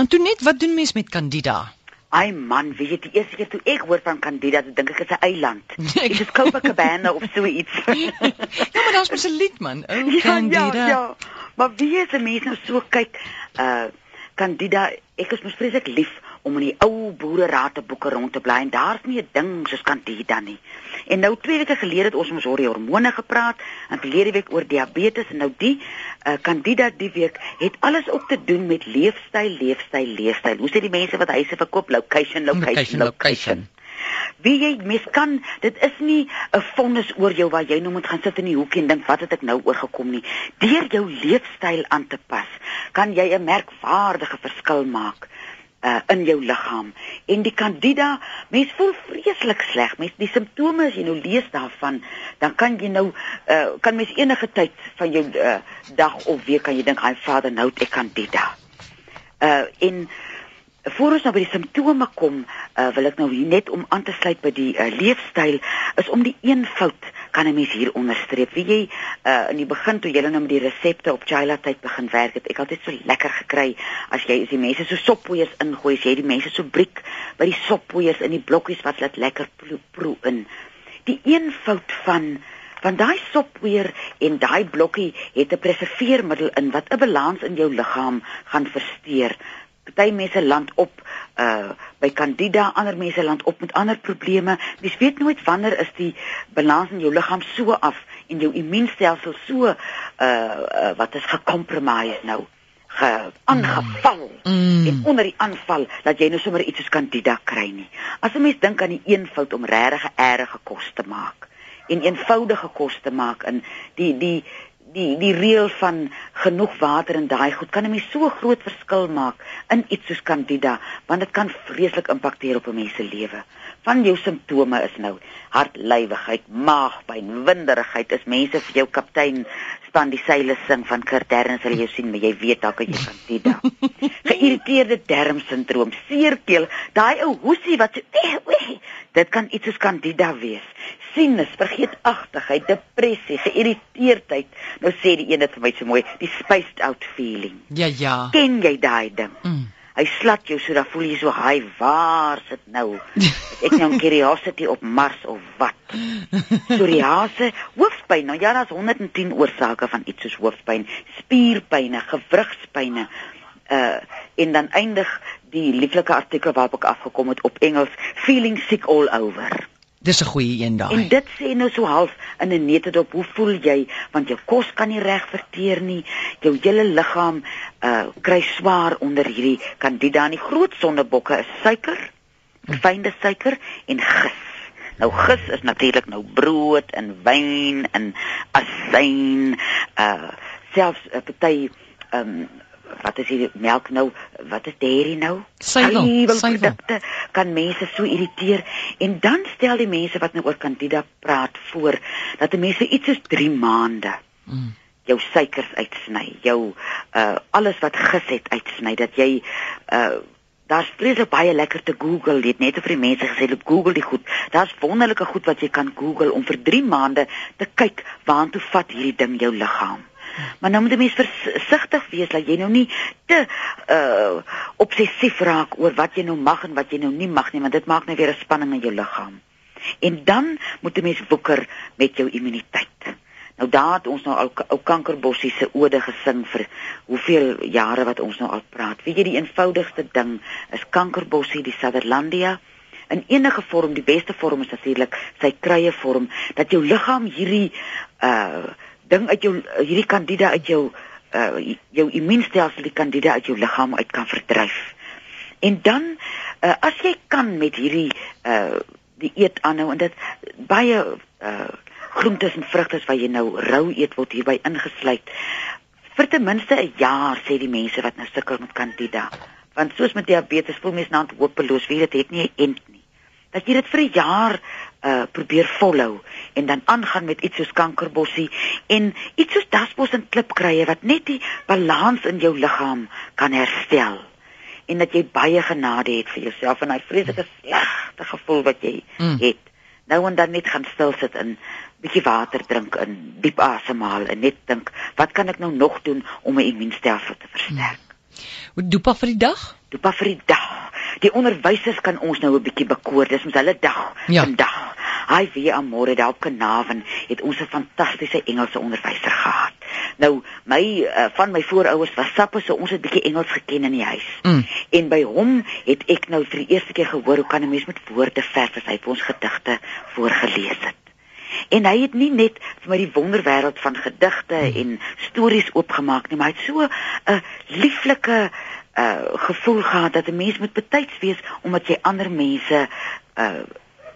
Net, wat doen mens met Candida? Ai man, weet jy, die eerste keer toe ek hoor van Candida, dan dink ek is 'n eiland. Dit is Copacabana of so iets. ja, maar daar's mos 'n lied man. O, ja, Candida. ja, ja. Maar wie is 'n mens nou so kyk, uh Candida, ek is mos vreeslik lief om in die ou boereraad te boeke rond te bly en daar's nie 'n ding soos Candida nie. En nou twee weke gelede het ons mos oor die hormone gepraat en verlede week oor diabetes en nou die uh, Candida die week het alles ook te doen met leefstyl, leefstyl, leefstyl. Hoe sê die mense wat huise verkoop, location, location, Location, location. location. Wie jy mens kan dit is nie 'n vonnis oor jou waar jy nou moet gaan sit in die hoek en dink wat het ek nou oorgekom nie. Deur jou leefstyl aan te pas, kan jy 'n merkwaardige verskil maak uh in jou liggaam. En die Candida, mens voel vreeslik sleg. Mens die simptome as jy nou lees daarvan, dan kan jy nou uh kan mens enige tyd van jou uh dag of week kan jy dink, "Hy vader, nou het ek Candida." Uh en voor ons nou by die simptome kom, uh, wil ek nou hier net om aan te sluit by die uh, leefstyl is om die eenvoud kan 'n mens hier onderstreep. Wie jy uh, in die begin toe jy nou met die resepte op Chila tyd begin werk het, ek altyd so lekker gekry as jy as die mense so soppoeiers ingooi, as jy die mense so briek by die soppoeiers in die blokkies wat laat lekker proe in. Die eenvoud van want daai soppoeier en daai blokkie het 'n preserveermiddel in wat 'n balans in jou liggaam gaan versteur party mense land op uh by Candida, ander mense land op met ander probleme. Mens weet nooit wanneer is die balans in jou liggaam so af en jou immuunstelsel so uh, uh wat is gecompromise nou ge aangeval Mm. en onder die aanval dat jy nou sommer iets soos Candida kry nie. As 'n mens dink aan die eenvoud om regtig erge kos te maak en eenvoudige kos te maak in die die die die reël van genoeg water en daai goed kan 'n mens so groot verskil maak in iets soos Candida want dit kan vreeslik impakteer op 'n mens se lewe. Van jou simptome is nou hartlywigheid, maagpyn, winderigheid. Is mense vir jou kaptein span die seile sing van Kurt Derns sal jy sien, maar jy weet dalk jy Candida. Geïrriteerde darmsindroom, seerkeel, daai ou hoesie wat so eh, eh, dit kan iets soos Candida wees. Sinus, vergeetachtigheid, depressie, geïrriteerdheid. Nou sê die een dit vir my so mooi, die spaced out feeling. Ja, ja. Ken jy daai ding? Mm. Hy slat jou so dan voel jy so hy waar sit nou? Ek nou 'n curiosity op Mars of wat? Psoriase, hoofpyn. Nou ja, daar's 110 oorsake van iets soos hoofpyn, spierpynne, gewrigspynne. Uh en dan eindig die lieflike artikel waarop ek afgekom het op Engels, feeling sick all over. Dis 'n goeie een daai. En dit sê nou so half in 'n netedop, hoe voel jy? Want jou kos kan nie reg verteer nie. Jou hele liggaam uh kry swaar onder hierdie Candida. Die groot sondebokke is suiker, fynde suiker en gis. Nou gis is natuurlik nou brood en wyn en asyn, uh selfs 'n party um wat is hier melk nou wat is dairy nou Suiwel, Suiwelprodukte kan mense so irriteer en dan stel die mense wat nou oor Candida praat voor dat 'n mens iets soos 3 maande Mm. jou suikers uitsny, jou uh alles wat gis het uitsny dat jy uh daar's vreeslik baie lekker te Google, jy het net vir die mense gesê loop Google die goed. Daar's wonderlike goed wat jy kan Google om vir 3 maande te kyk waantoe vat hierdie ding jou liggaam. Maar nou moet jy mens versigtig wees dat jy nou nie te uh obsessief raak oor wat jy nou mag en wat jy nou nie mag nie, want dit maak net weer 'n spanning in jou liggaam. En dan moet jy mens woeker met jou immuniteit. Nou daar het ons nou al ou kankerbossie se ode gesing vir hoeveel jare wat ons nou al praat. Weet jy die eenvoudigste ding is kankerbossie die Sutherlandia in enige vorm die beste vorm is natuurlik sy krye vorm dat jou liggaam hierdie uh ding uit jou hierdie kandida uit jou uh jou immuunstelsel die kandida uit jou liggaam uit kan verdryf. En dan uh as jy kan met hierdie uh die eet aanhou en dit baie uh groentes en vrugte wat jy nou rou eet word hierby ingesluit vir ten minste 'n jaar sê die mense wat nou sukkel met kandida. Want soos met diabetes voel mense nou hopeloos, weet dit het nie 'n end nie. Dat jy dit vir 'n jaar uh probeer volhou en dan aangaan met iets soos kankerbossie en iets soos dasbos en klipkrye wat net die balans in jou liggaam kan herstel en dat jy baie genade het vir jouself en daai vreeslike slegte gevoel wat jy Mm. het. Nou en dan net gaan stil sit en bietjie water drink en diep asemhaal en net dink, wat kan ek nou nog doen om my immuunstelsel te versterk? Dopa vir die dag? Dopa vir die dag. Die onderwysers kan ons nou 'n bietjie bekoor. Dis mos hulle dag Ja. vandag. Hy weer amore daar op Kanaven het ons 'n fantastiese Engelse onderwyser gehad. Nou my uh, van my voorouers was sappe so ons het bietjie Engels geken in die huis. Mm. En by hom het ek nou vir die eerste keer gehoor hoe kan 'n mens met woorde vers as hy vir ons gedigte voorgeles het. En hy het nie net vir my die wonderwêreld van gedigte en stories oopgemaak nie, maar hy het so 'n lieflike uh gevoel gehad dat 'n mens moet betyds wees omdat jy ander mense uh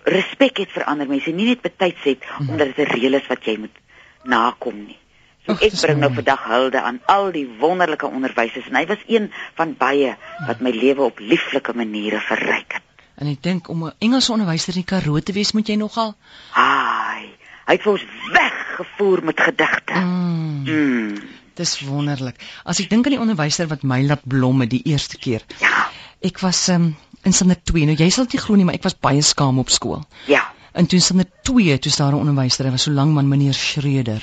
respek het vir ander mense, nie net betyds het omdat dit 'n reël is wat jy moet nakom nie. So Ag, ek bring nou vandag hulde aan al die wonderlike onderwysers en hy was een van baie wat my lewe op lieflike maniere verryk het. En ek dink om 'n Engelse onderwyser in die Karoo te wees, moet jy nogal Haai, hy het vir ons weggevoer met gedigte. mm, Mm. Dis wonderlik. As ek dink aan die onderwyser wat my laat blomme die eerste keer. Ja, Ek was um, in standaard 2. Nou jy sal dit glo nie, maar ek was baie skaam op skool. ja. En toe standaard 2, toe is daar 'n onderwyser, hy was so lank man meneer Schreder.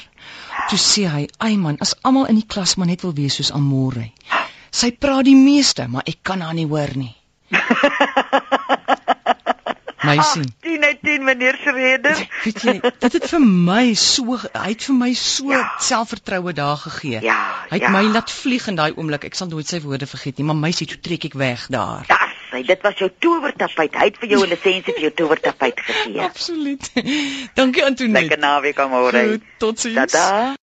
Toe sê hy, "Ai man, as almal in die klas maar net wil wees soos Amore. Sy praat die meeste, maar ek kan haar nie hoor nie." Meisie. 10 uit 10 meneer Schreder. Weet jy, dit het vir my so hy het vir my so Ja. selfvertroue daar gegee. Ja, Hy het ja. my laat vlieg in daai oomblik. Ek sal nooit sy woorde vergeet nie, maar meisie, toe trek ek weg daar. Das, hy, dit was jou towertapuit. Hy het vir jou 'n lisensie vir jou towertapuit gegee. Absoluut. Dankie Antoinette. Lekker naweek aan môre. Totsiens. Tada.